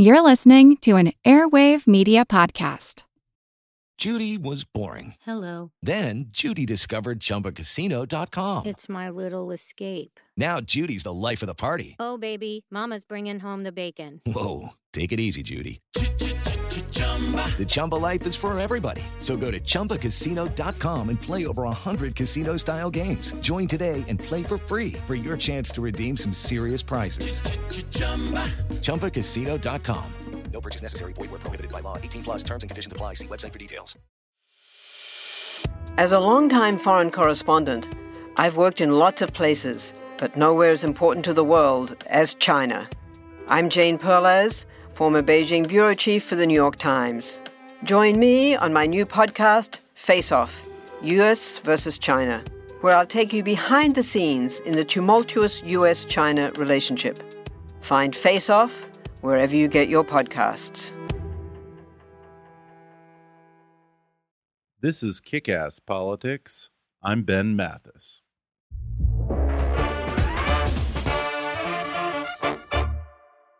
You're listening to an Airwave Media Podcast. Judy was boring. Hello. Then Judy discovered ChumbaCasino.com. It's my little escape. Now Judy's the life of the party. Oh, baby, Mama's bringing home the bacon. Whoa, take it easy, Judy. The Chumba life is for everybody. So go to ChumbaCasino.com and play over 100 casino style games. Join today and play for free for your chance to redeem some serious prizes. ChumbaCasino.com. No purchase necessary. Void where prohibited by law. 18 plus terms and conditions apply. See website for details. As a longtime foreign correspondent, I've worked in lots of places, but nowhere as important to the world as China. I'm Jane Perlez, former Beijing bureau chief for the New York Times. Join me on my new podcast, Face Off US versus China, where I'll take you behind the scenes in the tumultuous US China relationship. Find Face Off wherever you get your podcasts. This is Kick Ass Politics. I'm Ben Mathis.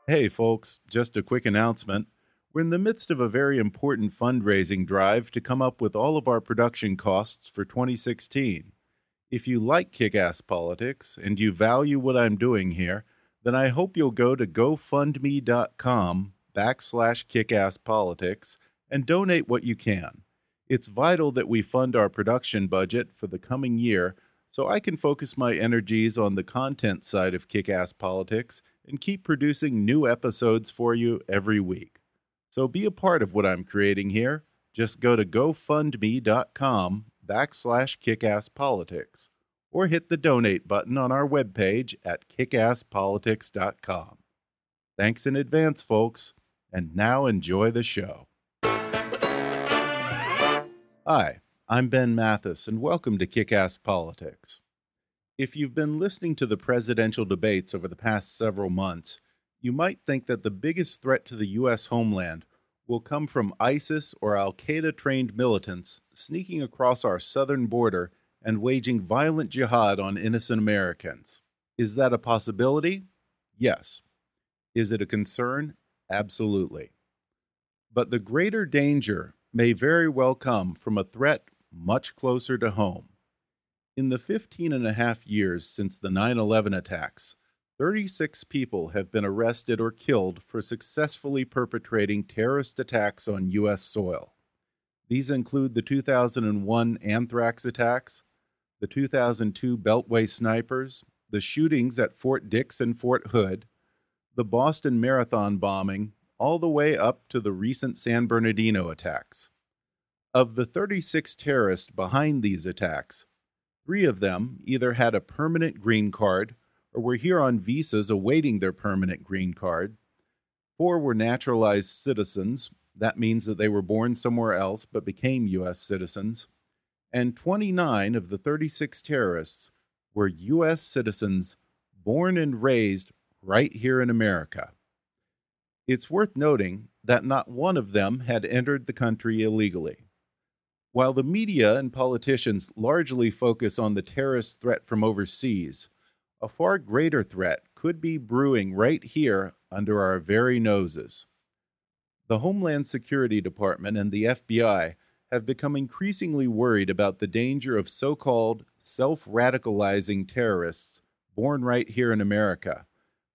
Hey, folks, just a quick announcement. We're in the midst of a very important fundraising drive to come up with all of our production costs for 2016. If you like kick ass politics and you value what I'm doing here, then I hope you'll go to gofundme.com backslash kickasspolitics and donate what you can. It's vital that we fund our production budget for the coming year so I can focus my energies on the content side of kick ass politics and keep producing new episodes for you every week. So be a part of what I'm creating here. Just go to gofundme.com backslash kickasspolitics or hit the donate button on our webpage at kickasspolitics.com. Thanks in advance, folks, and now enjoy the show. Hi, I'm Ben Mathis, and welcome to Kick Ass Politics. If you've been listening to the presidential debates over the past several months, you might think that the biggest threat to the U.S. homeland will come from ISIS or Al Qaeda trained militants sneaking across our southern border and waging violent jihad on innocent Americans. Is that a possibility? Yes. Is it a concern? Absolutely. But the greater danger may very well come from a threat much closer to home. In the 15 and a half years since the 9 11 attacks, 36 people have been arrested or killed for successfully perpetrating terrorist attacks on U.S. soil. These include the 2001 anthrax attacks, the 2002 Beltway snipers, the shootings at Fort Dix and Fort Hood, the Boston Marathon bombing, all the way up to the recent San Bernardino attacks. Of the 36 terrorists behind these attacks, three of them either had a permanent green card or were here on visas awaiting their permanent green card. Four were naturalized citizens. That means that they were born somewhere else but became U.S. citizens. And 29 of the 36 terrorists were U.S. citizens born and raised right here in America. It's worth noting that not one of them had entered the country illegally. While the media and politicians largely focus on the terrorist threat from overseas, a far greater threat could be brewing right here under our very noses. The Homeland Security Department and the FBI have become increasingly worried about the danger of so called self radicalizing terrorists born right here in America,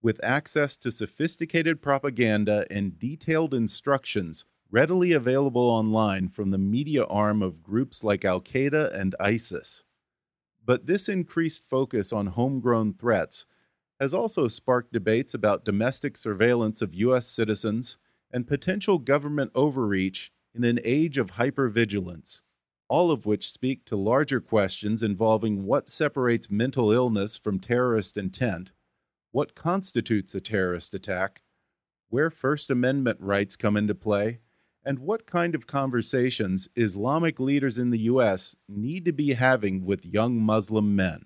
with access to sophisticated propaganda and detailed instructions readily available online from the media arm of groups like Al Qaeda and ISIS. But this increased focus on homegrown threats has also sparked debates about domestic surveillance of U.S. citizens and potential government overreach in an age of hypervigilance, all of which speak to larger questions involving what separates mental illness from terrorist intent, what constitutes a terrorist attack, where First Amendment rights come into play, and what kind of conversations Islamic leaders in the U.S. need to be having with young Muslim men.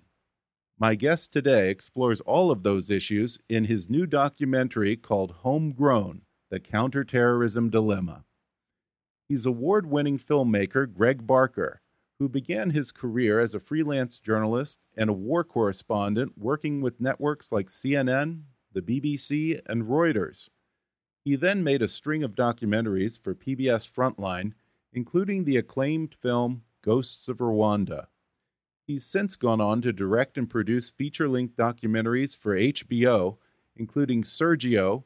My guest today explores all of those issues in his new documentary called Homegrown The Counterterrorism Dilemma. He's award winning filmmaker Greg Barker, who began his career as a freelance journalist and a war correspondent working with networks like CNN, the BBC, and Reuters. He then made a string of documentaries for PBS Frontline, including the acclaimed film Ghosts of Rwanda. He's since gone on to direct and produce feature length documentaries for HBO, including Sergio,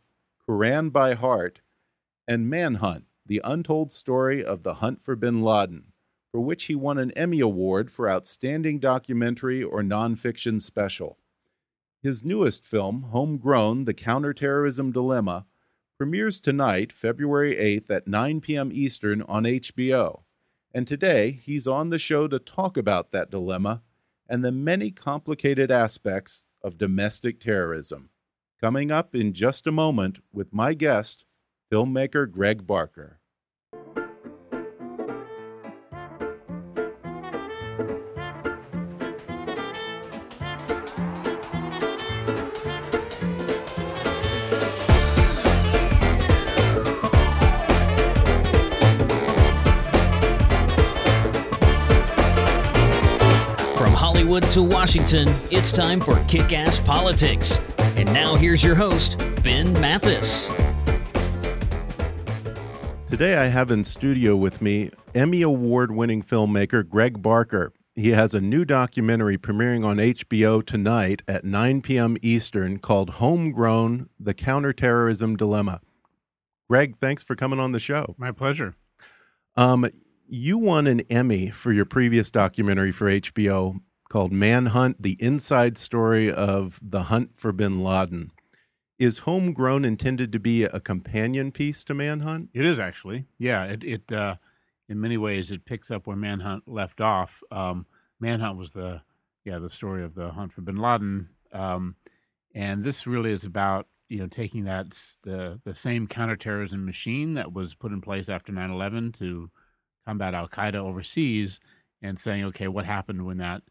Quran by Heart, and Manhunt The Untold Story of the Hunt for Bin Laden, for which he won an Emmy Award for Outstanding Documentary or Nonfiction Special. His newest film, Homegrown The Counterterrorism Dilemma, premieres tonight, February 8th at 9 p.m. Eastern on HBO. And today, he's on the show to talk about that dilemma and the many complicated aspects of domestic terrorism. Coming up in just a moment with my guest, filmmaker Greg Barker. To Washington, it's time for Kick Ass Politics. And now here's your host, Ben Mathis. Today, I have in studio with me Emmy Award winning filmmaker Greg Barker. He has a new documentary premiering on HBO tonight at 9 p.m. Eastern called Homegrown The Counterterrorism Dilemma. Greg, thanks for coming on the show. My pleasure. Um, you won an Emmy for your previous documentary for HBO called Manhunt The Inside Story of the Hunt for Bin Laden. Is Homegrown intended to be a companion piece to Manhunt? It is actually, yeah. It, it uh, in many ways it picks up where Manhunt left off. Um, Manhunt was the, yeah, the story of the hunt for Bin Laden, um, and this really is about you know taking that the the same counterterrorism machine that was put in place after 9/11 to combat Al Qaeda overseas, and saying, okay, what happened when that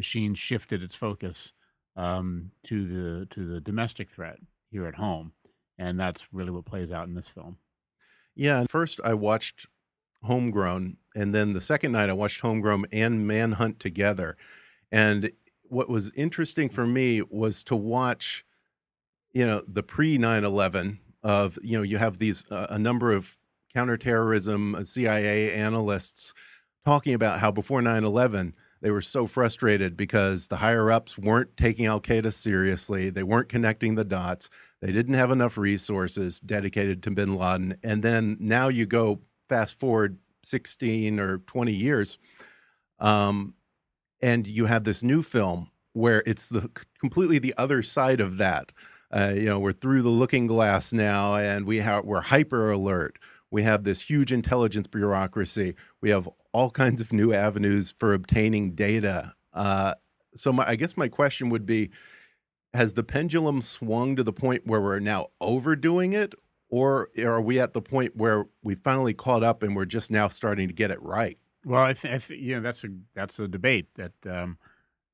machine shifted its focus um, to the to the domestic threat here at home, and that's really what plays out in this film. Yeah, and first I watched Homegrown, and then the second night I watched Homegrown and Manhunt together. And what was interesting for me was to watch, you know, the pre 9 11 of, you know, you have these, uh, a number of counterterrorism uh, CIA analysts talking about how before 9 11, they were so frustrated because the higher ups weren't taking Al Qaeda seriously. They weren't connecting the dots. They didn't have enough resources dedicated to bin Laden. And then now you go fast forward 16 or 20 years, um, and you have this new film where it's the completely the other side of that. Uh, you know, we're through the looking glass now, and we have we're hyper alert. We have this huge intelligence bureaucracy. We have all kinds of new avenues for obtaining data. Uh, so, my, I guess my question would be: Has the pendulum swung to the point where we're now overdoing it, or are we at the point where we finally caught up and we're just now starting to get it right? Well, I think th- you know that's a that's a debate that, um,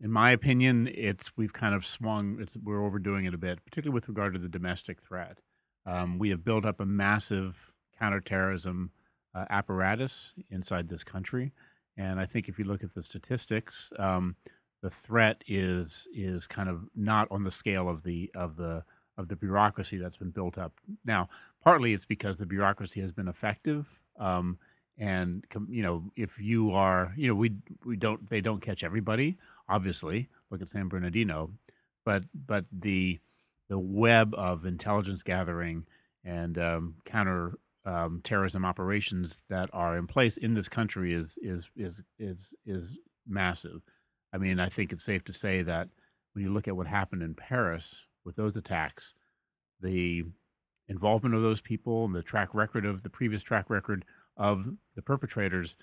in my opinion, it's we've kind of swung. It's we're overdoing it a bit, particularly with regard to the domestic threat. Um, we have built up a massive counterterrorism uh, apparatus inside this country, and I think if you look at the statistics, um, the threat is is kind of not on the scale of the of the of the bureaucracy that's been built up. Now, partly it's because the bureaucracy has been effective. Um, and you know if you are you know we we don't they don't catch everybody obviously look at san bernardino but but the the web of intelligence gathering and um, counter um, terrorism operations that are in place in this country is is is is is massive i mean i think it's safe to say that when you look at what happened in paris with those attacks the involvement of those people and the track record of the previous track record of the perpetrators,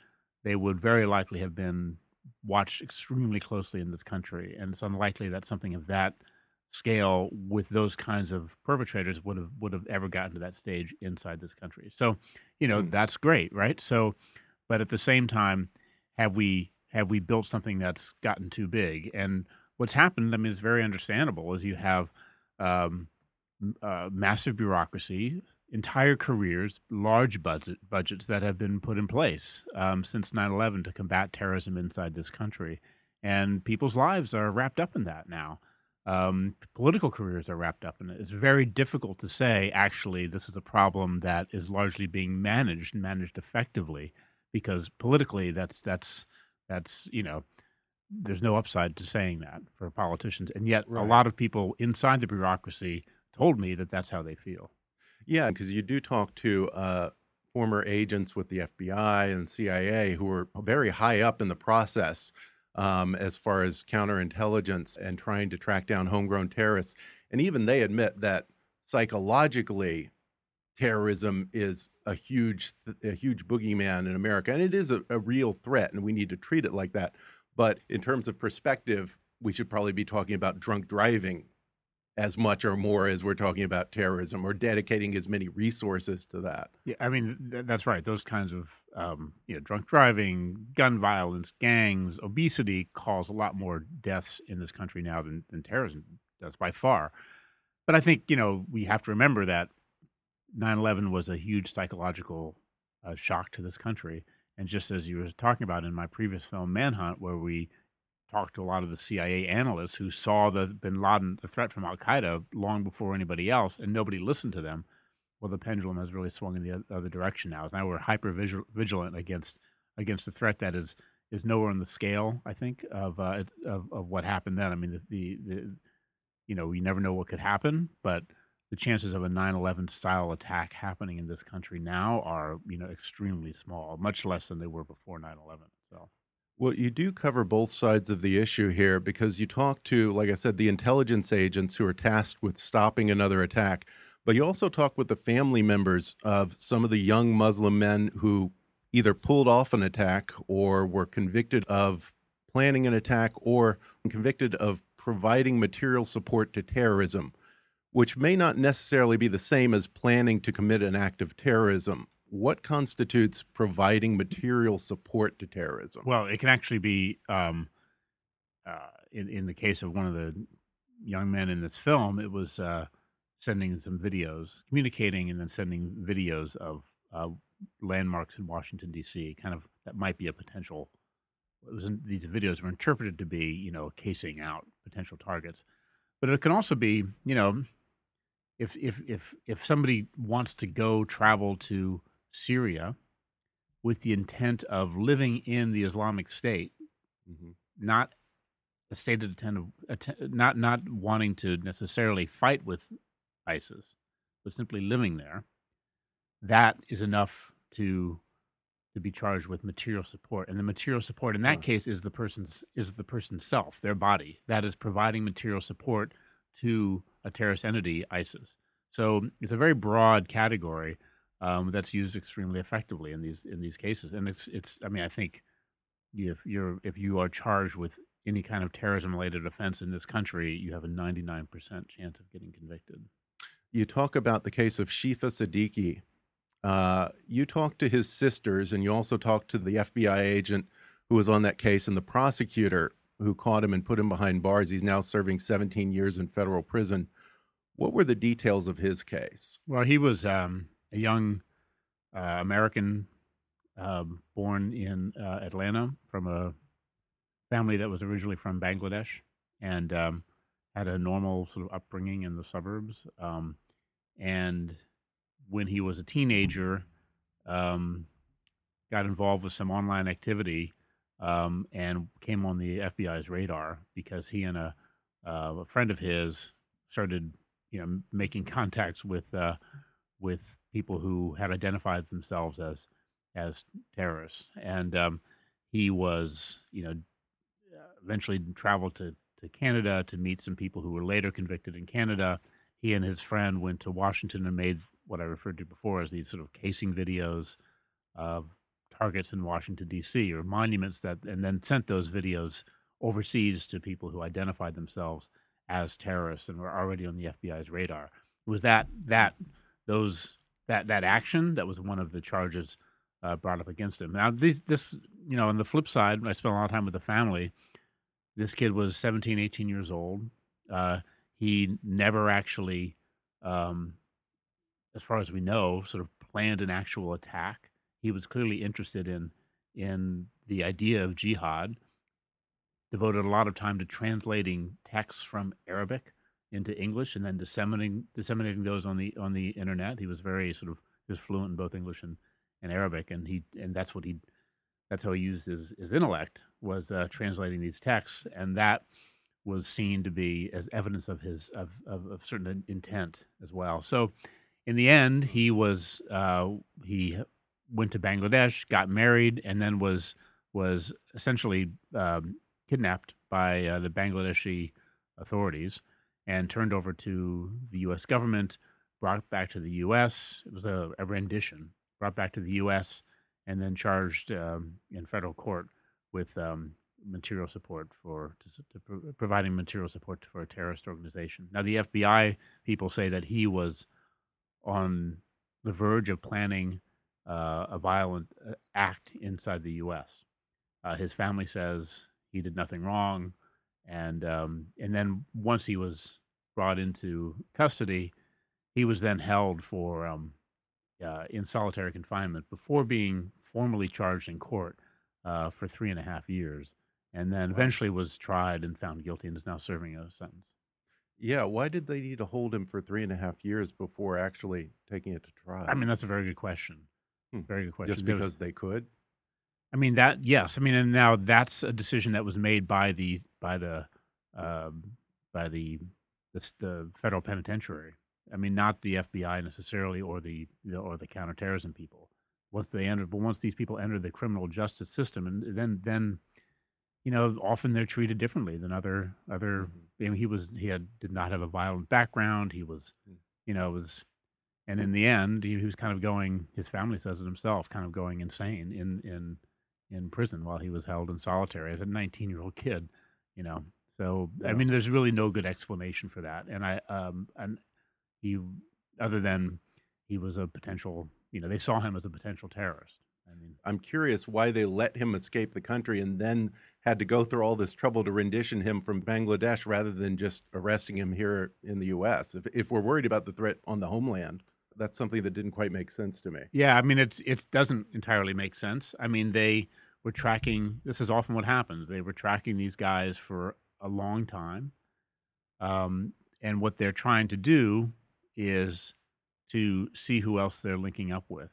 they would very likely have been watched extremely closely in this country. And it's unlikely that something of that scale with those kinds of perpetrators would have would have ever gotten to that stage inside this country. So, you know, Mm. that's great, right? So but at the same time, have we have we built something that's gotten too big? And what's happened, I mean, it's very understandable, is you have um, uh, massive bureaucracy, entire careers, large budget budgets that have been put in place um, since 9/11 to combat terrorism inside this country, and people's lives are wrapped up in that now. Um, political careers are wrapped up in it. It's very difficult to say, actually, this is a problem that is largely being managed and managed effectively, because politically, that's that's that's you know, there's no upside to saying that for politicians, and yet Right. a lot of people inside the bureaucracy told me that that's how they feel. Yeah, because you do talk to uh, former agents with the FBI and CIA who were very high up in the process um, as far as counterintelligence and trying to track down homegrown terrorists. And even they admit that psychologically, terrorism is a huge, a huge boogeyman in America, and it is a, a real threat, and we need to treat it like that. But in terms of perspective, we should probably be talking about drunk driving as much or more as we're talking about terrorism or dedicating as many resources to that. Yeah, I mean th- that's right. Those kinds of um, you know, drunk driving, gun violence, gangs, obesity cause a lot more deaths in this country now than, than terrorism does by far. But I think you know we have to remember that 9/11 was a huge psychological uh, shock to this country, and just as you were talking about in my previous film Manhunt, where we talked to a lot of the CIA analysts who saw the Bin Laden, the threat from Al Qaeda, long before anybody else, and nobody listened to them. Well, the pendulum has really swung in the other direction now. Now we're hyper vigilant against against the threat that is is nowhere on the scale. I think of uh, of of what happened then. I mean, the, the the you know we never know what could happen, but the chances of a 9/11 style attack happening in this country now are you know extremely small, much less than they were before 9/11. So. Well, you do cover both sides of the issue here because you talk to, like I said, the intelligence agents who are tasked with stopping another attack, but you also talk with the family members of some of the young Muslim men who either pulled off an attack or were convicted of planning an attack or convicted of providing material support to terrorism, which may not necessarily be the same as planning to commit an act of terrorism. What constitutes providing material support to terrorism? Well, it can actually be um, uh, in in the case of one of the young men in this film. It was uh, sending some videos, communicating, and then sending videos of uh, landmarks in Washington D.C. Kind of that might be a potential. Was these videos were interpreted to be, you know, casing out potential targets, but it can also be, you know, if if if if somebody wants to go travel to Syria with the intent of living in the Islamic State, Mhm. not a stated intent of not not wanting to necessarily fight with ISIS, but simply living there. That is enough to to be charged with material support, and the material support in that Huh. case is the person's is the person's self, their body. That is providing material support to a terrorist entity, ISIS. So it's a very broad category um, that's used extremely effectively in these in these cases. And it's it's I mean I think if you're if you are charged with any kind of terrorism related offense in this country, you have a 99% chance of getting convicted. You talk about the case of Shifa Sadequee. Uh, you talked to his sisters, and you also talked to the FBI agent who was on that case and the prosecutor who caught him and put him behind bars. He's now serving 17 years in federal prison. What were the details of his case? Well, he was um, a young uh, American um, born in uh, Atlanta from a family that was originally from Bangladesh and um, had a normal sort of upbringing in the suburbs. Um, and when he was a teenager, um, got involved with some online activity um, and came on the FBI's radar because he and a, uh, a friend of his started, you know, making contacts with uh, with people who had identified themselves as as terrorists, and um, he was, you know, eventually traveled to to Canada to meet some people who were later convicted in Canada. He and his friend went to Washington and made what I referred to before as these sort of casing videos of targets in Washington D.C. or monuments that, and then sent those videos overseas to people who identified themselves as terrorists and were already on the FBI's radar. It was that that those that that action that was one of the charges uh, brought up against him. Now this, this you know on the flip side, I spent a lot of time with the family. This kid was 17, 18 years old. Uh, he never actually, um, as far as we know, sort of planned an actual attack. He was clearly interested in in the idea of jihad. devoted a lot of time to translating texts from Arabic into English and then disseminating disseminating those on the on the internet. He was very sort of he was fluent in both English and, and Arabic, and he and that's what he that's how he used his his intellect was uh, translating these texts, and that was seen to be as evidence of his of, of, of certain intent as well. So, in the end, he was uh, he went to Bangladesh, got married, and then was was essentially um, kidnapped by uh, the Bangladeshi authorities and turned over to the U.S. government. Brought back to the U.S. It was a, a rendition. Brought back to the U.S. and then charged um, in federal court with um, material support for to, to pro- providing material support for a terrorist organization. Now, the FBI people say that he was on the verge of planning uh, a violent uh, act inside the U.S. Uh, his family says he did nothing wrong, and um, and then once he was brought into custody, he was then held for um, uh, in solitary confinement before being formally charged in court uh, for three and a half years and then Wow. eventually was tried and found guilty and is now serving a sentence. Yeah, why did they need to hold him for three and a half years before actually taking it to trial? I mean, that's a very good question. Hmm. Very good question. just There was- because they could. I mean that yes. I mean, and now that's a decision that was made by the by the um, by the, the the federal penitentiary. I mean, not the FBI necessarily, or the or the counterterrorism people. Once they enter, but once these people enter the criminal justice system, and then then, you know, often they're treated differently than other other. I mean, he was he had did not have a violent background. He was, Mm. you know, was and in the end, he, he was kind of going. His family says it himself, kind of going insane in in in prison while he was held in solitary as a 19 year old kid. You know, so I mean, there's really no good explanation for that. And I um and he, other than he was a potential, you know, they saw him as a potential terrorist. I mean, I'm curious why they let him escape the country and then had to go through all this trouble to rendition him from Bangladesh rather than just arresting him here in the U.S. If, if we're worried about the threat on the homeland, that's something that didn't quite make sense to me. Yeah, I mean it's it doesn't entirely make sense. I mean they were tracking. This is often what happens. They were tracking these guys for a long time, um, and what they're trying to do is to see who else they're linking up with,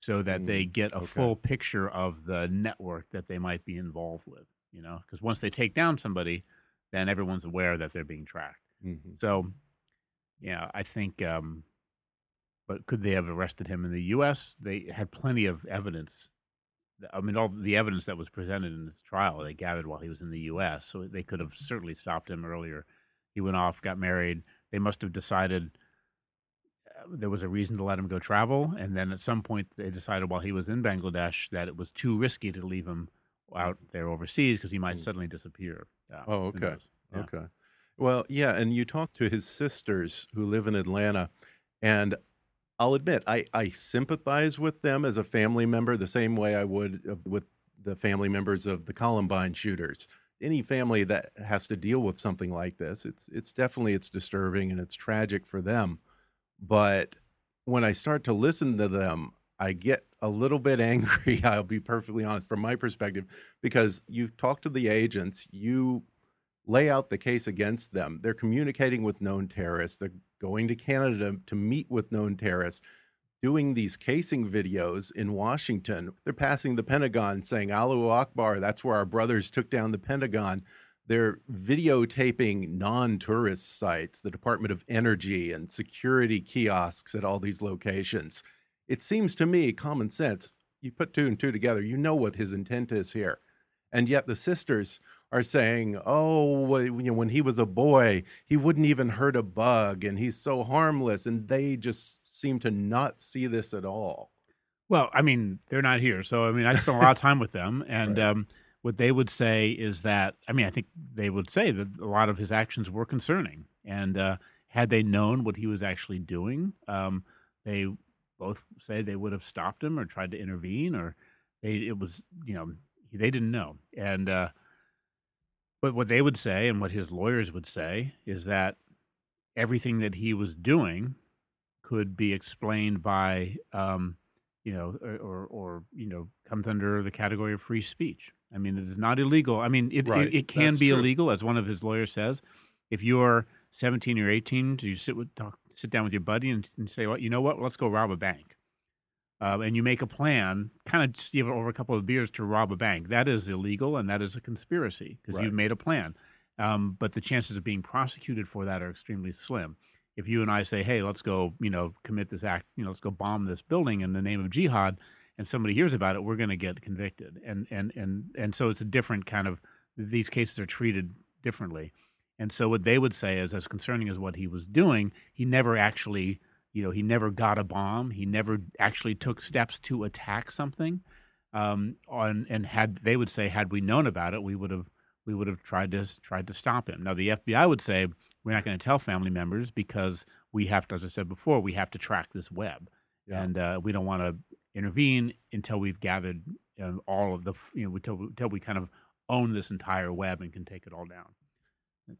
so that they Mm, get a okay. full picture of the network that they might be involved with. You know, because once they take down somebody, then everyone's aware that they're being tracked. Mhm. So, yeah, I think. Um, but could they have arrested him in the U.S.? They had plenty of evidence. I mean, all the evidence that was presented in this trial they gathered while he was in the U.S. So they could have certainly stopped him earlier. He went off, got married. They must have decided there was a reason to let him go travel, and then at some point they decided while he was in Bangladesh that it was too risky to leave him out there overseas because he might Mm. suddenly disappear. Yeah, Oh, okay. Yeah. Okay. Well, yeah, and you talked to his sisters who live in Atlanta, and I'll admit I I sympathize with them as a family member the same way I would with the family members of the Columbine shooters. Any family that has to deal with something like this, it's it's definitely it's disturbing and it's tragic for them. But when I start to listen to them, I get a little bit angry. I'll be perfectly honest from my perspective because you talk to the agents, you lay out the case against them. They're communicating with known terrorists. They're going to Canada to meet with known terrorists, doing these casing videos in Washington. They're passing the Pentagon saying, Allahu Akbar, that's where our brothers took down the Pentagon. They're videotaping non tourist sites, the Department of Energy and security kiosks at all these locations. It seems to me common sense. You put two and two together, you know what his intent is here. And yet the sisters are saying, "Oh, you know, when he was a boy, he wouldn't even hurt a bug, and he's so harmless." And they just seem to not see this at all. Well, I mean, they're not here, so I mean, I spent a lot of time with them, and Right. um, what they would say is that I mean, I think they would say that a lot of his actions were concerning, and uh, had they known what he was actually doing, um, they both say they would have stopped him or tried to intervene, or they it was you know they didn't know, and uh, but what they would say and what his lawyers would say is that everything that he was doing could be explained by um, you know, or, or, or you know, comes under the category of free speech. I mean, it is not illegal. I mean, it Right. it, it can That's be true. illegal, as one of his lawyers says. If you're 17 or 18, do you sit with talk, sit down with your buddy and, and say, "Well, you know what? Let's go rob a bank." Um, and you make a plan, kind of just even over a couple of beers to rob a bank. That is illegal, and that is a conspiracy because Right. you've made a plan. Um, but the chances of being prosecuted for that are extremely slim. If you and I say, "Hey, let's go," you know, commit this act, you know, let's go bomb this building in the name of jihad, and somebody hears about it, we're going to get convicted. And and and and so it's a different kind of. These cases are treated differently. And so what they would say is, as concerning as what he was doing, he never actually, you know, he never got a bomb. He never actually took steps to attack something. Um, on and had they would say, had we known about it, we would have we would have tried to tried to stop him. Now the FBI would say we're not going to tell family members because we have to, as I said before, we have to track this web, Yeah. and uh, we don't want to intervene until we've gathered uh, all of the, you know, until until we kind of own this entire web and can take it all down.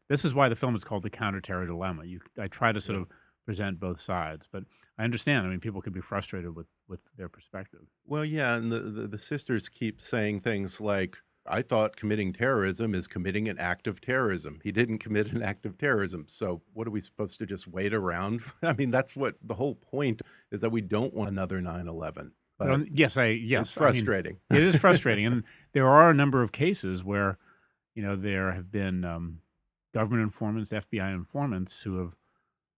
This is why the film is called the Counter-Terror dilemma. You, I try to sort of present both sides, but I understand. I mean, people could be frustrated with with their perspective. Well, yeah, and the, the, the sisters keep saying things like, I thought committing terrorism is committing an act of terrorism. He didn't commit an act of terrorism. So, what are we supposed to just wait around? I mean, that's what the whole point is that we don't want another 9 11. But Well, yes, I yes, it's I mean, frustrating. it is frustrating, and there are a number of cases where, you know, there have been um, government informants, FBI informants who have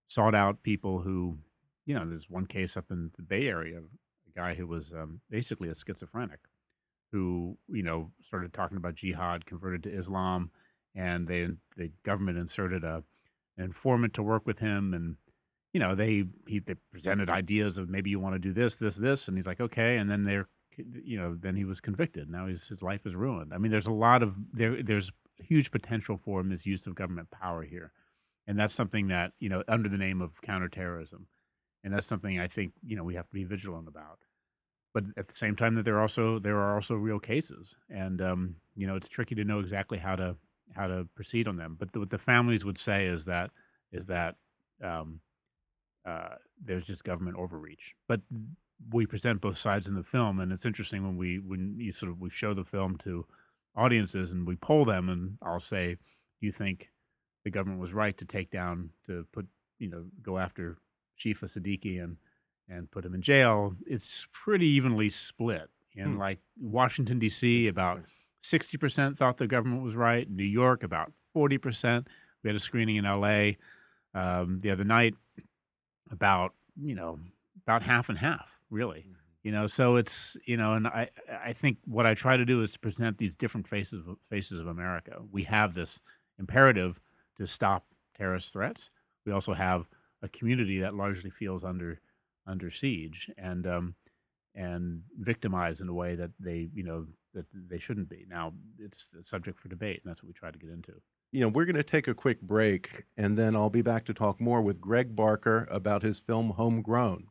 sought out people who, you know, there's one case up in the Bay Area, a guy who was um, basically a schizophrenic, who you know started talking about jihad, converted to Islam, and they the government inserted a an informant to work with him and you know they he they presented ideas of maybe you want to do this this this and he's like okay and then they're you know then he was convicted. Now his his life is ruined. I mean there's a lot of there there's huge potential for misuse of government power here and that's something that you know under the name of counterterrorism and that's something i think you know we have to be vigilant about but at the same time that there are also there are also real cases and um you know it's tricky to know exactly how to how to proceed on them but the, what the families would say is that is that um uh, there's just government overreach. But we present both sides in the film, and it's interesting when we when you sort of we show the film to audiences and we poll them, and I'll say, "Do you think the government was right to take down to put you know go after Shifa Sadequee and and put him in jail?" It's pretty evenly split. In Hmm. like Washington D.C., about sixty percent thought the government was right. New York, about forty percent. We had a screening in L.A. Um, the other night about you know about half and half really you know so it's you know and i i think what i try to do is to present these different faces of faces of america we have this imperative to stop terrorist threats we also have a community that largely feels under under siege and um and victimized in a way that they you know that they shouldn't be now it's a subject for debate and that's what we try to get into you know, we're going to take a quick break, and then I'll be back to talk more with Greg Barker about his film Homegrown.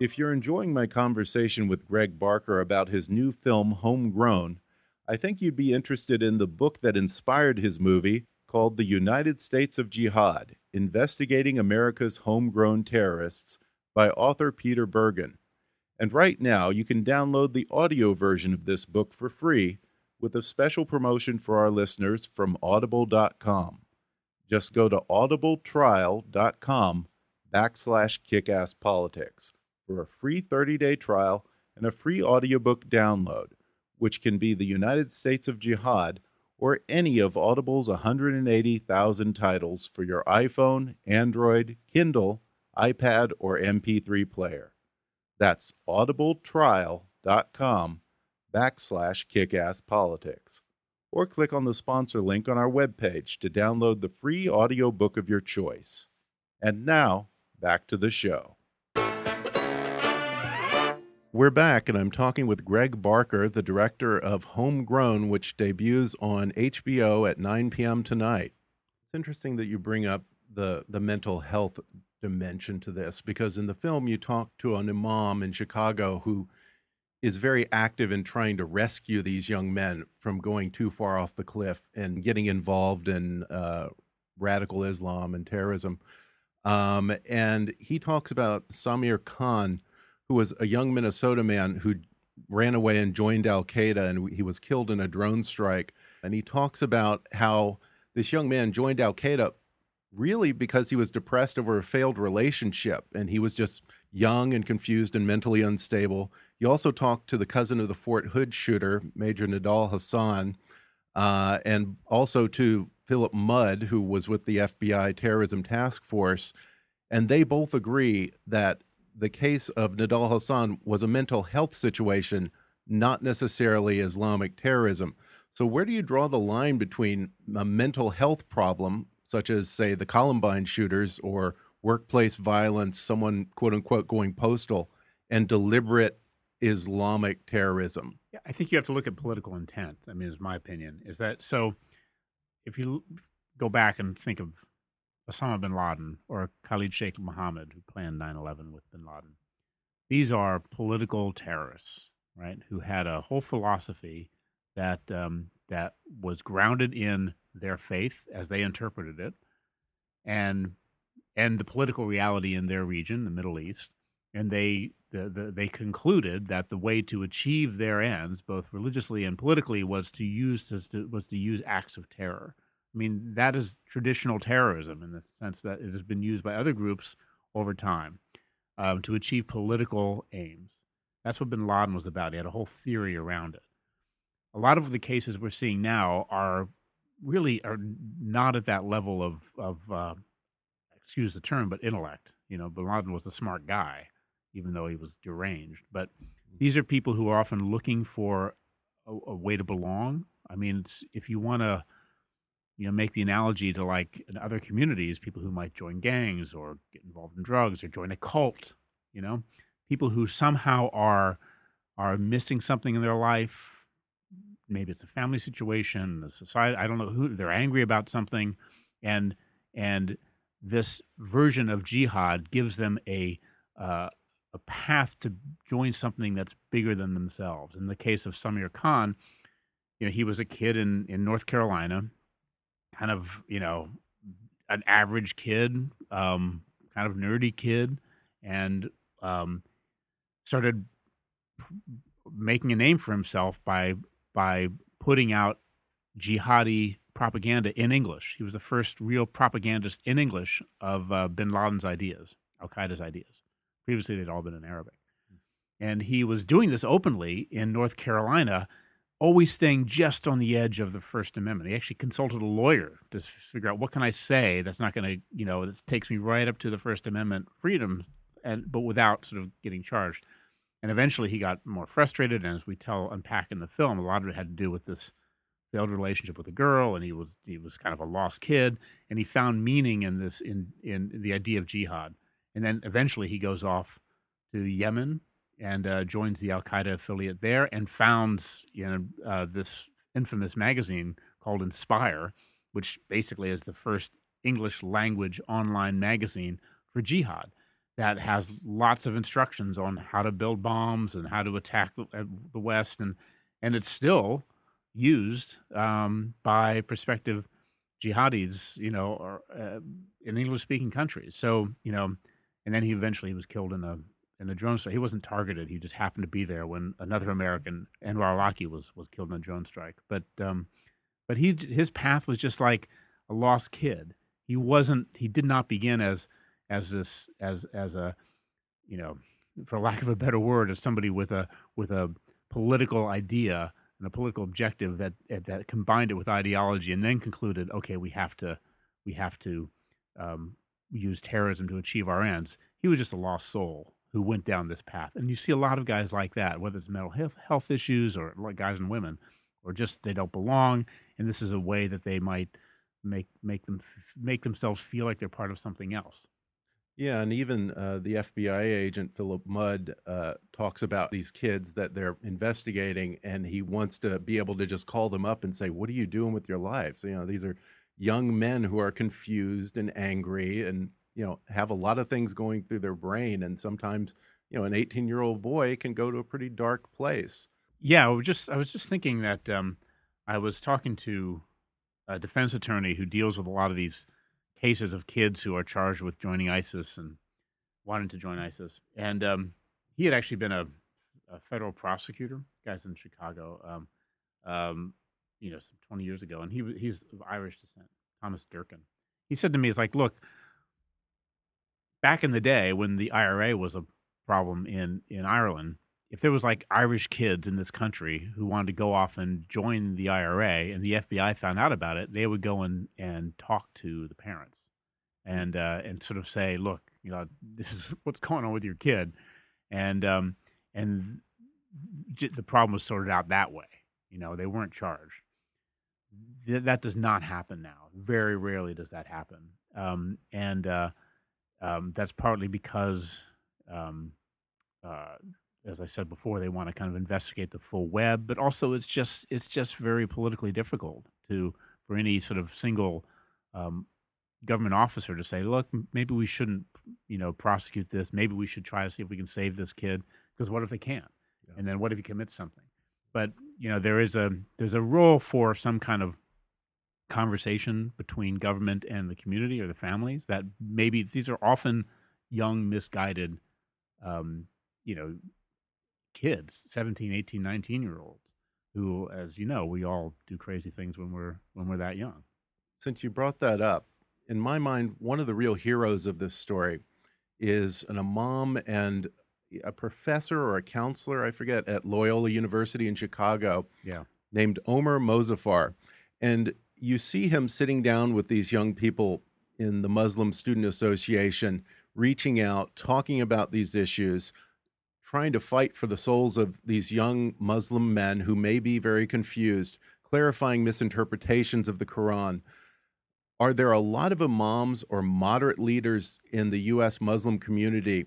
If you're enjoying my conversation with Greg Barker about his new film Homegrown, I think you'd be interested in the book that inspired his movie called The United States of Jihad Investigating America's Homegrown Terrorists by author Peter Bergen. And right now, you can download the audio version of this book for free with a special promotion for our listeners from audible.com. Just go to audibletrial.com backslash kickasspolitics for a free 30-day trial and a free audiobook download, which can be the United States of Jihad or any of Audible's 180,000 titles for your iPhone, Android, Kindle, iPad, or MP3 player. That's audibletrial.com backslash kickasspolitics. Or click on the sponsor link on our webpage to download the free audiobook of your choice. And now, back to the show. We're back, and I'm talking with Greg Barker, the director of Homegrown, which debuts on HBO at 9 p.m. tonight. It's interesting that you bring up the, the mental health dimension to this because in the film you talk to an imam in Chicago who is very active in trying to rescue these young men from going too far off the cliff and getting involved in uh, radical Islam and terrorism. Um, and he talks about Samir Khan, who was a young Minnesota man who ran away and joined Al Qaeda, and he was killed in a drone strike. And he talks about how this young man joined Al Qaeda really because he was depressed over a failed relationship and he was just young and confused and mentally unstable. He also talked to the cousin of the Fort Hood shooter, Major Nidal Hasan, uh, and also to Philip Mudd, who was with the FBI terrorism task force. And they both agree that the case of Nidal Hasan was a mental health situation, not necessarily Islamic terrorism. So, where do you draw the line between a mental health problem, such as, say, the Columbine shooters or workplace violence, someone quote unquote going postal, and deliberate Islamic terrorism? Yeah, I think you have to look at political intent. I mean, is my opinion. Is that so? If you go back and think of Osama bin Laden or Khalid Sheikh Mohammed, who planned 9 11 with bin Laden, these are political terrorists, right? Who had a whole philosophy that um, that was grounded in their faith as they interpreted it, and and the political reality in their region, the Middle East, and they the, the, they concluded that the way to achieve their ends, both religiously and politically, was to use to, was to use acts of terror. I mean, that is traditional terrorism in the sense that it has been used by other groups over time um, to achieve political aims. That's what Bin Laden was about. He had a whole theory around it. A lot of the cases we're seeing now are really are not at that level of of uh, excuse the term, but intellect. You know, Bin Laden was a smart guy even though he was deranged. But these are people who are often looking for a, a way to belong. I mean, if you want to, you know, make the analogy to like in other communities, people who might join gangs or get involved in drugs or join a cult, you know, people who somehow are are missing something in their life. Maybe it's a family situation, a society. I don't know who they're angry about something, and and this version of jihad gives them a uh, a path to join something that's bigger than themselves. In the case of Samir Khan, you know, he was a kid in, in North Carolina, kind of, you know, an average kid, um, kind of nerdy kid, and um, started making a name for himself by by putting out jihadi propaganda in English. He was the first real propagandist in English of uh, Bin Laden's ideas, Al Qaeda's ideas. Previously, they'd all been in Arabic. And he was doing this openly in North Carolina, always staying just on the edge of the First Amendment. He actually consulted a lawyer to figure out what can I say that's not going to, you know, that takes me right up to the First Amendment freedom, and but without sort of getting charged. And eventually, he got more frustrated. And as we tell, unpack in the film, a lot of it had to do with this failed relationship with a girl, and he was he was kind of a lost kid, and he found meaning in this in in the idea of jihad and then eventually he goes off to Yemen and uh, joins the Al Qaeda affiliate there, and founds you know uh, this infamous magazine called Inspire, which basically is the first English language online magazine for jihad that has lots of instructions on how to build bombs and how to attack the, uh, West, and and it's still used um, by prospective jihadis, you know, or, uh, in English-speaking countries. So you know and then he eventually was killed in a in a drone strike. He wasn't targeted; he just happened to be there when another American, Anwar Awlaki, was was killed in a drone strike. But um, but he his path was just like a lost kid. He wasn't. He did not begin as as this as as a you know, for lack of a better word, as somebody with a with a political idea and a political objective that that combined it with ideology, and then concluded, okay, we have to we have to um, use terrorism to achieve our ends. He was just a lost soul who went down this path. And you see a lot of guys like that, whether it's mental health issues or like guys and women, or just they don't belong. And this is a way that they might make make them make themselves feel like they're part of something else. Yeah, and even uh, the FBI agent Philip Mudd uh, talks about these kids that they're investigating, and he wants to be able to just call them up and say, "What are you doing with your lives?" You know, these are young men who are confused and angry and you know have a lot of things going through their brain and sometimes you know an 18 year old boy can go to a pretty dark place yeah i was just i was just thinking that um, i was talking to a defense attorney who deals with a lot of these cases of kids who are charged with joining ISIS and wanting to join ISIS. And um, he had actually been a, a federal prosecutor, guys in Chicago, um, um, you know, some 20 years ago. And he he's of Irish descent, Thomas Durkin. He said to me, "It's like, look, back in the day when the IRA was a problem in in Ireland, if there was like Irish kids in this country who wanted to go off and join the IRA and the FBI found out about it, they would go and and talk to the parents and uh, and sort of say, look, you know, this is what's going on with your kid, and um, and the problem was sorted out that way. You know, they weren't charged. Th- that does not happen now. Very rarely does that happen, um, and uh, um, that's partly because, um, uh, as I said before, they want to kind of investigate the full web, but also it's just it's just very politically difficult to for any sort of single um, government officer to say, look, maybe we shouldn't, you know, prosecute this. Maybe we should try to see if we can save this kid. Because what if they can't? Yeah. And then what if he commits something? But you know, there is a there's a role for some kind of conversation between government and the community or the families that maybe these are often young misguided um, you know kids 17 18 19 year olds who as you know we all do crazy things when we're when we're that young Since you brought that up, in my mind, one of the real heroes of this story is an imam and a professor or a counselor, I forget, at Loyola University in Chicago yeah named Omer Mozaffar. And you see him sitting down with these young people in the Muslim Student Association, reaching out, talking about these issues, trying to fight for the souls of these young Muslim men who may be very confused, clarifying misinterpretations of the Quran. Are there a lot of imams or moderate leaders in the U.S. Muslim community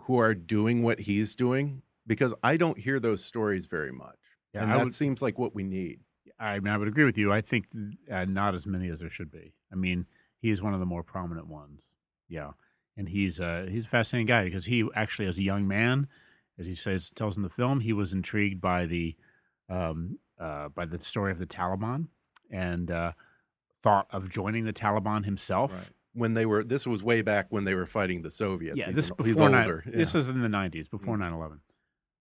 who are doing what he's doing? Because I don't hear those stories very much. Yeah, and I that would- seems like what we need. I, mean, I would agree with you. I think uh, not as many as there should be. I mean, he's one of the more prominent ones. Yeah, and he's uh, he's a fascinating guy because he actually, as a young man, as he says tells in the film, he was intrigued by the um, uh, by the story of the Taliban and uh, thought of joining the Taliban himself. When they were, this was way back when they were fighting the Soviets. Yeah, this he's before nine, older. this is in the nineties, before Mm. 9-11.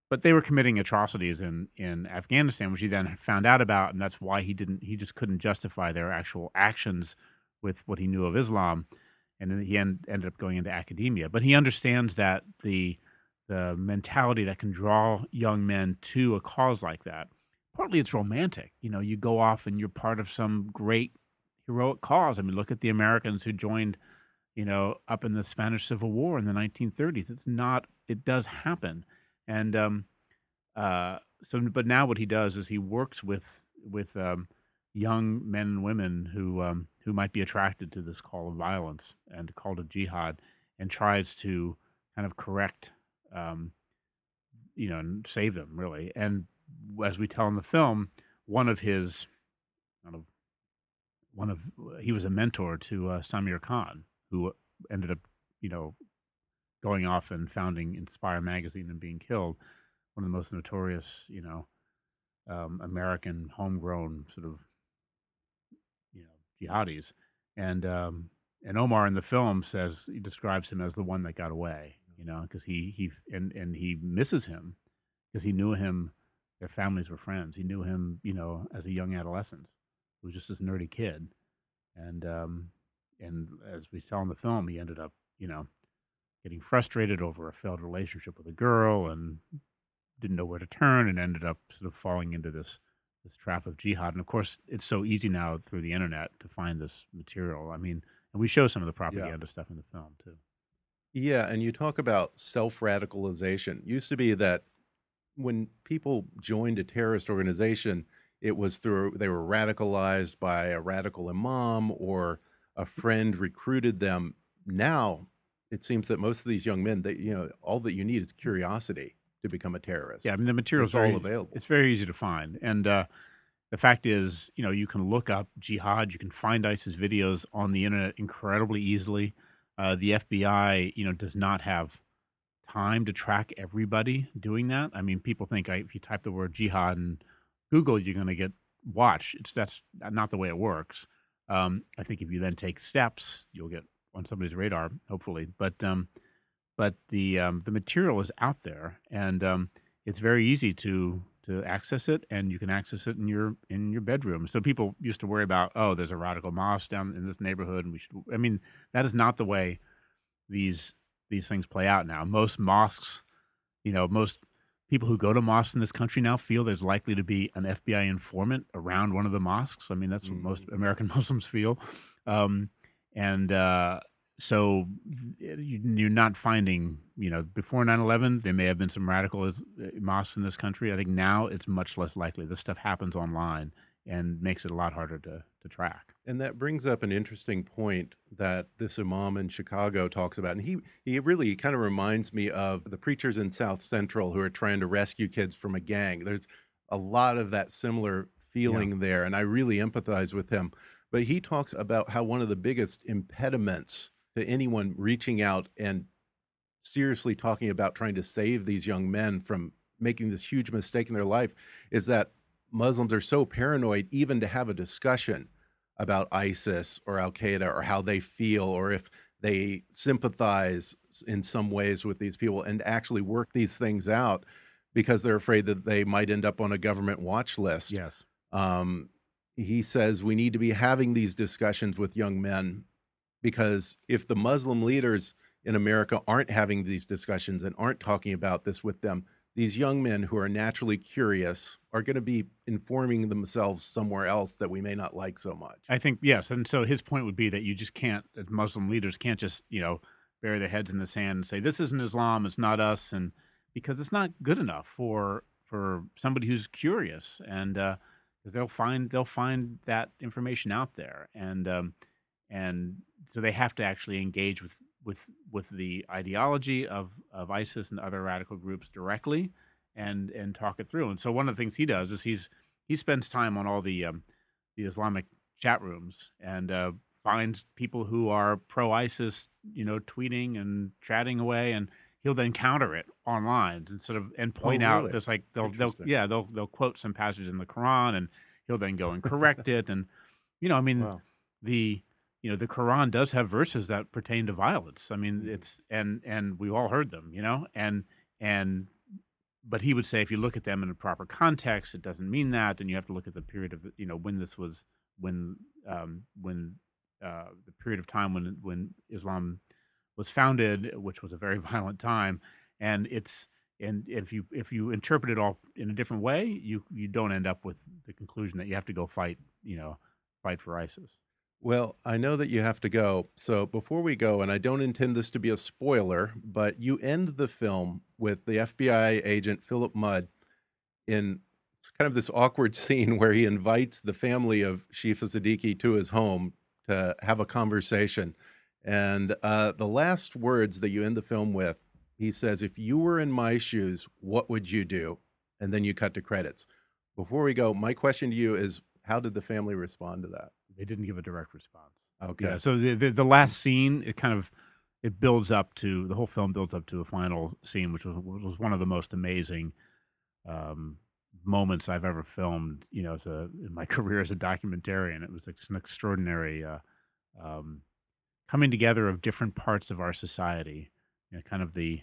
But they were committing atrocities in, in Afghanistan, which he then found out about, and that's why he didn't he just couldn't justify their actual actions with what he knew of Islam, and then he end, ended up going into academia. But he understands that the the mentality that can draw young men to a cause like that. Partly it's romantic. You know, you go off and you're part of some great heroic cause. I mean, look at the Americans who joined you know, up in the Spanish Civil War in the 1930s. It's not. It does happen, and um, uh, so. But now what he does is he works with with um, young men and women who um, who might be attracted to this call of violence and call to jihad, and tries to kind of correct, um, you know, and save them really. And as we tell in the film, one of his kind of one of he was a mentor to uh, Samir Khan, who ended up, you know, going off and founding Inspire magazine and being killed. One of the most notorious, you know, um, American homegrown sort of, you know, jihadis. And um, and Omer in the film says he describes him as the one that got away, you know, because he he and and he misses him because he knew him. Their families were friends. He knew him, you know, as a young adolescent. He was just this nerdy kid, and um, and as we saw in the film, he ended up, you know, getting frustrated over a failed relationship with a girl and didn't know where to turn and ended up sort of falling into this this trap of jihad. And of course, it's so easy now through the internet to find this material. I mean, and we show some of the propaganda stuff in the film too. Yeah, and you talk about self radicalization. Used to be that when people joined a terrorist organization, it was through they were radicalized by a radical imam or a friend recruited them. Now it seems that most of these young men, they you know, all that you need is curiosity to become a terrorist. Yeah, I mean the material's It's all available. It's very easy to find, and uh, the fact is, you know, you can look up jihad. You can find ISIS videos on the internet incredibly easily. Uh, the FBI, you know, does not have time to track everybody doing that. I mean, people think I, if you type the word jihad in Google, you're going to get watched. It's that's not the way it works. Um, I think if you then take steps, you'll get on somebody's radar, hopefully. But um, but the um, the material is out there, and um, it's very easy to to access it, and you can access it in your in your bedroom. So people used to worry about, oh, there's a radical mosque down in this neighborhood, and we should. I mean, that is not the way these these things play out now. Most mosques, you know, most people who go to mosques in this country now feel there's likely to be an FBI informant around one of the mosques. I mean, that's what most American Muslims feel, um, and uh, so you're not finding, you know, before 9/11 there may have been some radical uh, mosques in this country. I think now it's much less likely. This stuff happens online and makes it a lot harder to to track. And that brings up an interesting point that this imam in Chicago talks about. And he, he really kind of reminds me of the preachers in South Central who are trying to rescue kids from a gang. There's a lot of that similar feeling yeah. there. And I really empathize with him. But he talks about how one of the biggest impediments to anyone reaching out and seriously talking about trying to save these young men from making this huge mistake in their life is that Muslims are so paranoid even to have a discussion about ISIS or Al Qaeda or how they feel or if they sympathize in some ways with these people and actually work these things out because they're afraid that they might end up on a government watch list. Yes. Um, he says we need to be having these discussions with young men because if the Muslim leaders in America aren't having these discussions and aren't talking about this with them, these young men who are naturally curious are going to be informing themselves somewhere else that we may not like so much. I think yes, and so his point would be that you just can't, Muslim leaders can't just you know bury their heads in the sand and say this isn't Islam, it's not us, and because it's not good enough for for somebody who's curious, and uh, they'll find they'll find that information out there, and um, and so they have to actually engage with with with the ideology of of ISIS and other radical groups directly, and and talk it through. And so one of the things he does is he's he spends time on all the um, the Islamic chat rooms and uh, finds people who are pro ISIS, you know, tweeting and chatting away, and he'll then counter it online and sort of and point oh, really? out there's like they'll they'll yeah they'll they'll quote some passage in the Quran and he'll then go and correct it and you know I mean wow. the you know the quran does have verses that pertain to violence i mean mm-hmm. it's and and we've all heard them you know and and but he would say if you look at them in a proper context it doesn't mean that and you have to look at the period of you know when this was when um when uh the period of time when when islam was founded which was a very violent time and it's and if you if you interpret it all in a different way you you don't end up with the conclusion that you have to go fight you know fight for isis well, I know that you have to go. So before we go, and I don't intend this to be a spoiler, but you end the film with the FBI agent Philip Mudd in kind of this awkward scene where he invites the family of Shifa Sadequee to his home to have a conversation. And uh, the last words that you end the film with, he says, If you were in my shoes, what would you do? And then you cut to credits. Before we go, my question to you is how did the family respond to that? They didn't give a direct response. Okay. Yeah, so the, the, the last scene, it kind of it builds up to the whole film builds up to a final scene, which was was one of the most amazing um, moments I've ever filmed. You know, as a, in my career as a documentarian, it was an extraordinary uh, um, coming together of different parts of our society. You know, kind of the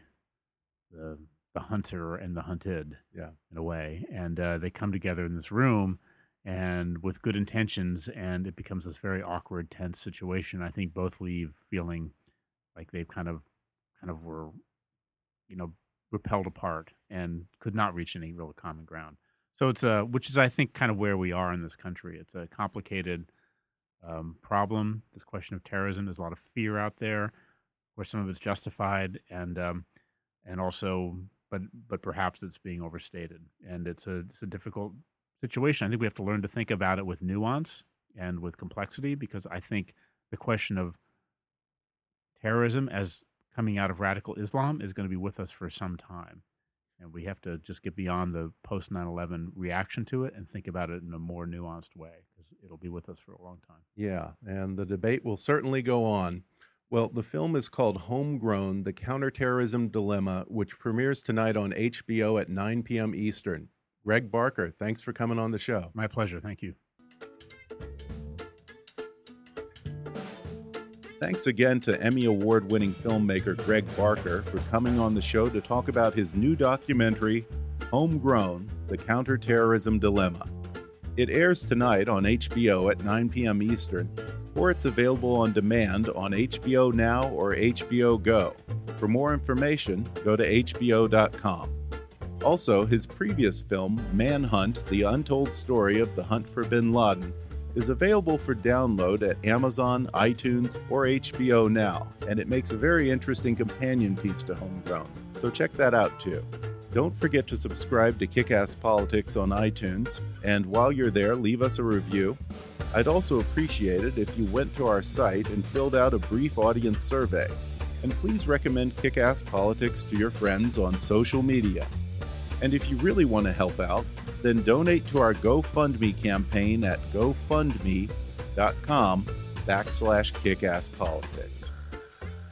the the hunter and the hunted, yeah, in a way, and uh, they come together in this room and with good intentions, and it becomes this very awkward, tense situation. I think both leave feeling like they've kind of, kind of were, you know, repelled apart and could not reach any real common ground. So it's a, which is I think kind of where we are in this country. It's a complicated um, problem. This question of terrorism. There's a lot of fear out there, where some of it's justified, and um, and also, but but perhaps it's being overstated, and it's a it's a difficult situation. I think we have to learn to think about it with nuance and with complexity because I think the question of terrorism as coming out of radical Islam is going to be with us for some time. And we have to just get beyond the post 9 11 reaction to it and think about it in a more nuanced way because it'll be with us for a long time. Yeah, and the debate will certainly go on. Well, the film is called Homegrown The Counterterrorism Dilemma, which premieres tonight on HBO at 9 p.m. Eastern. Greg Barker, thanks for coming on the show. My pleasure. Thank you. Thanks again to Emmy Award winning filmmaker Greg Barker for coming on the show to talk about his new documentary, Homegrown The Counterterrorism Dilemma. It airs tonight on HBO at 9 p.m. Eastern, or it's available on demand on HBO Now or HBO Go. For more information, go to HBO.com. Also, his previous film, Manhunt The Untold Story of the Hunt for Bin Laden, is available for download at Amazon, iTunes, or HBO Now, and it makes a very interesting companion piece to Homegrown, so check that out too. Don't forget to subscribe to Kickass Politics on iTunes, and while you're there, leave us a review. I'd also appreciate it if you went to our site and filled out a brief audience survey. And please recommend Kickass Politics to your friends on social media. And if you really want to help out, then donate to our GoFundMe campaign at gofundme.com backslash kickasspolitics.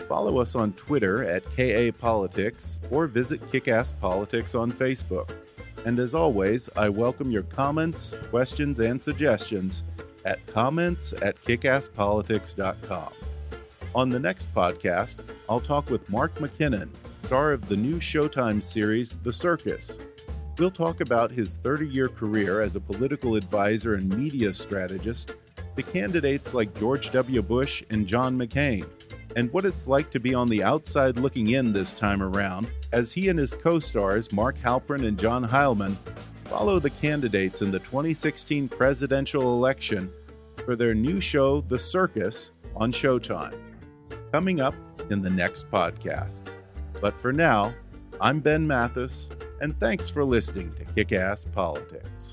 Follow us on Twitter at KAPolitics or visit Kickass Politics on Facebook. And as always, I welcome your comments, questions, and suggestions at comments at kickasspolitics.com. On the next podcast, I'll talk with Mark McKinnon, star of the new Showtime series, The Circus. We'll talk about his 30 year career as a political advisor and media strategist to candidates like George W. Bush and John McCain, and what it's like to be on the outside looking in this time around as he and his co stars, Mark Halperin and John Heilemann, follow the candidates in the 2016 presidential election for their new show, The Circus, on Showtime. Coming up in the next podcast. But for now, I'm Ben Mathis, and thanks for listening to Kick Ass Politics.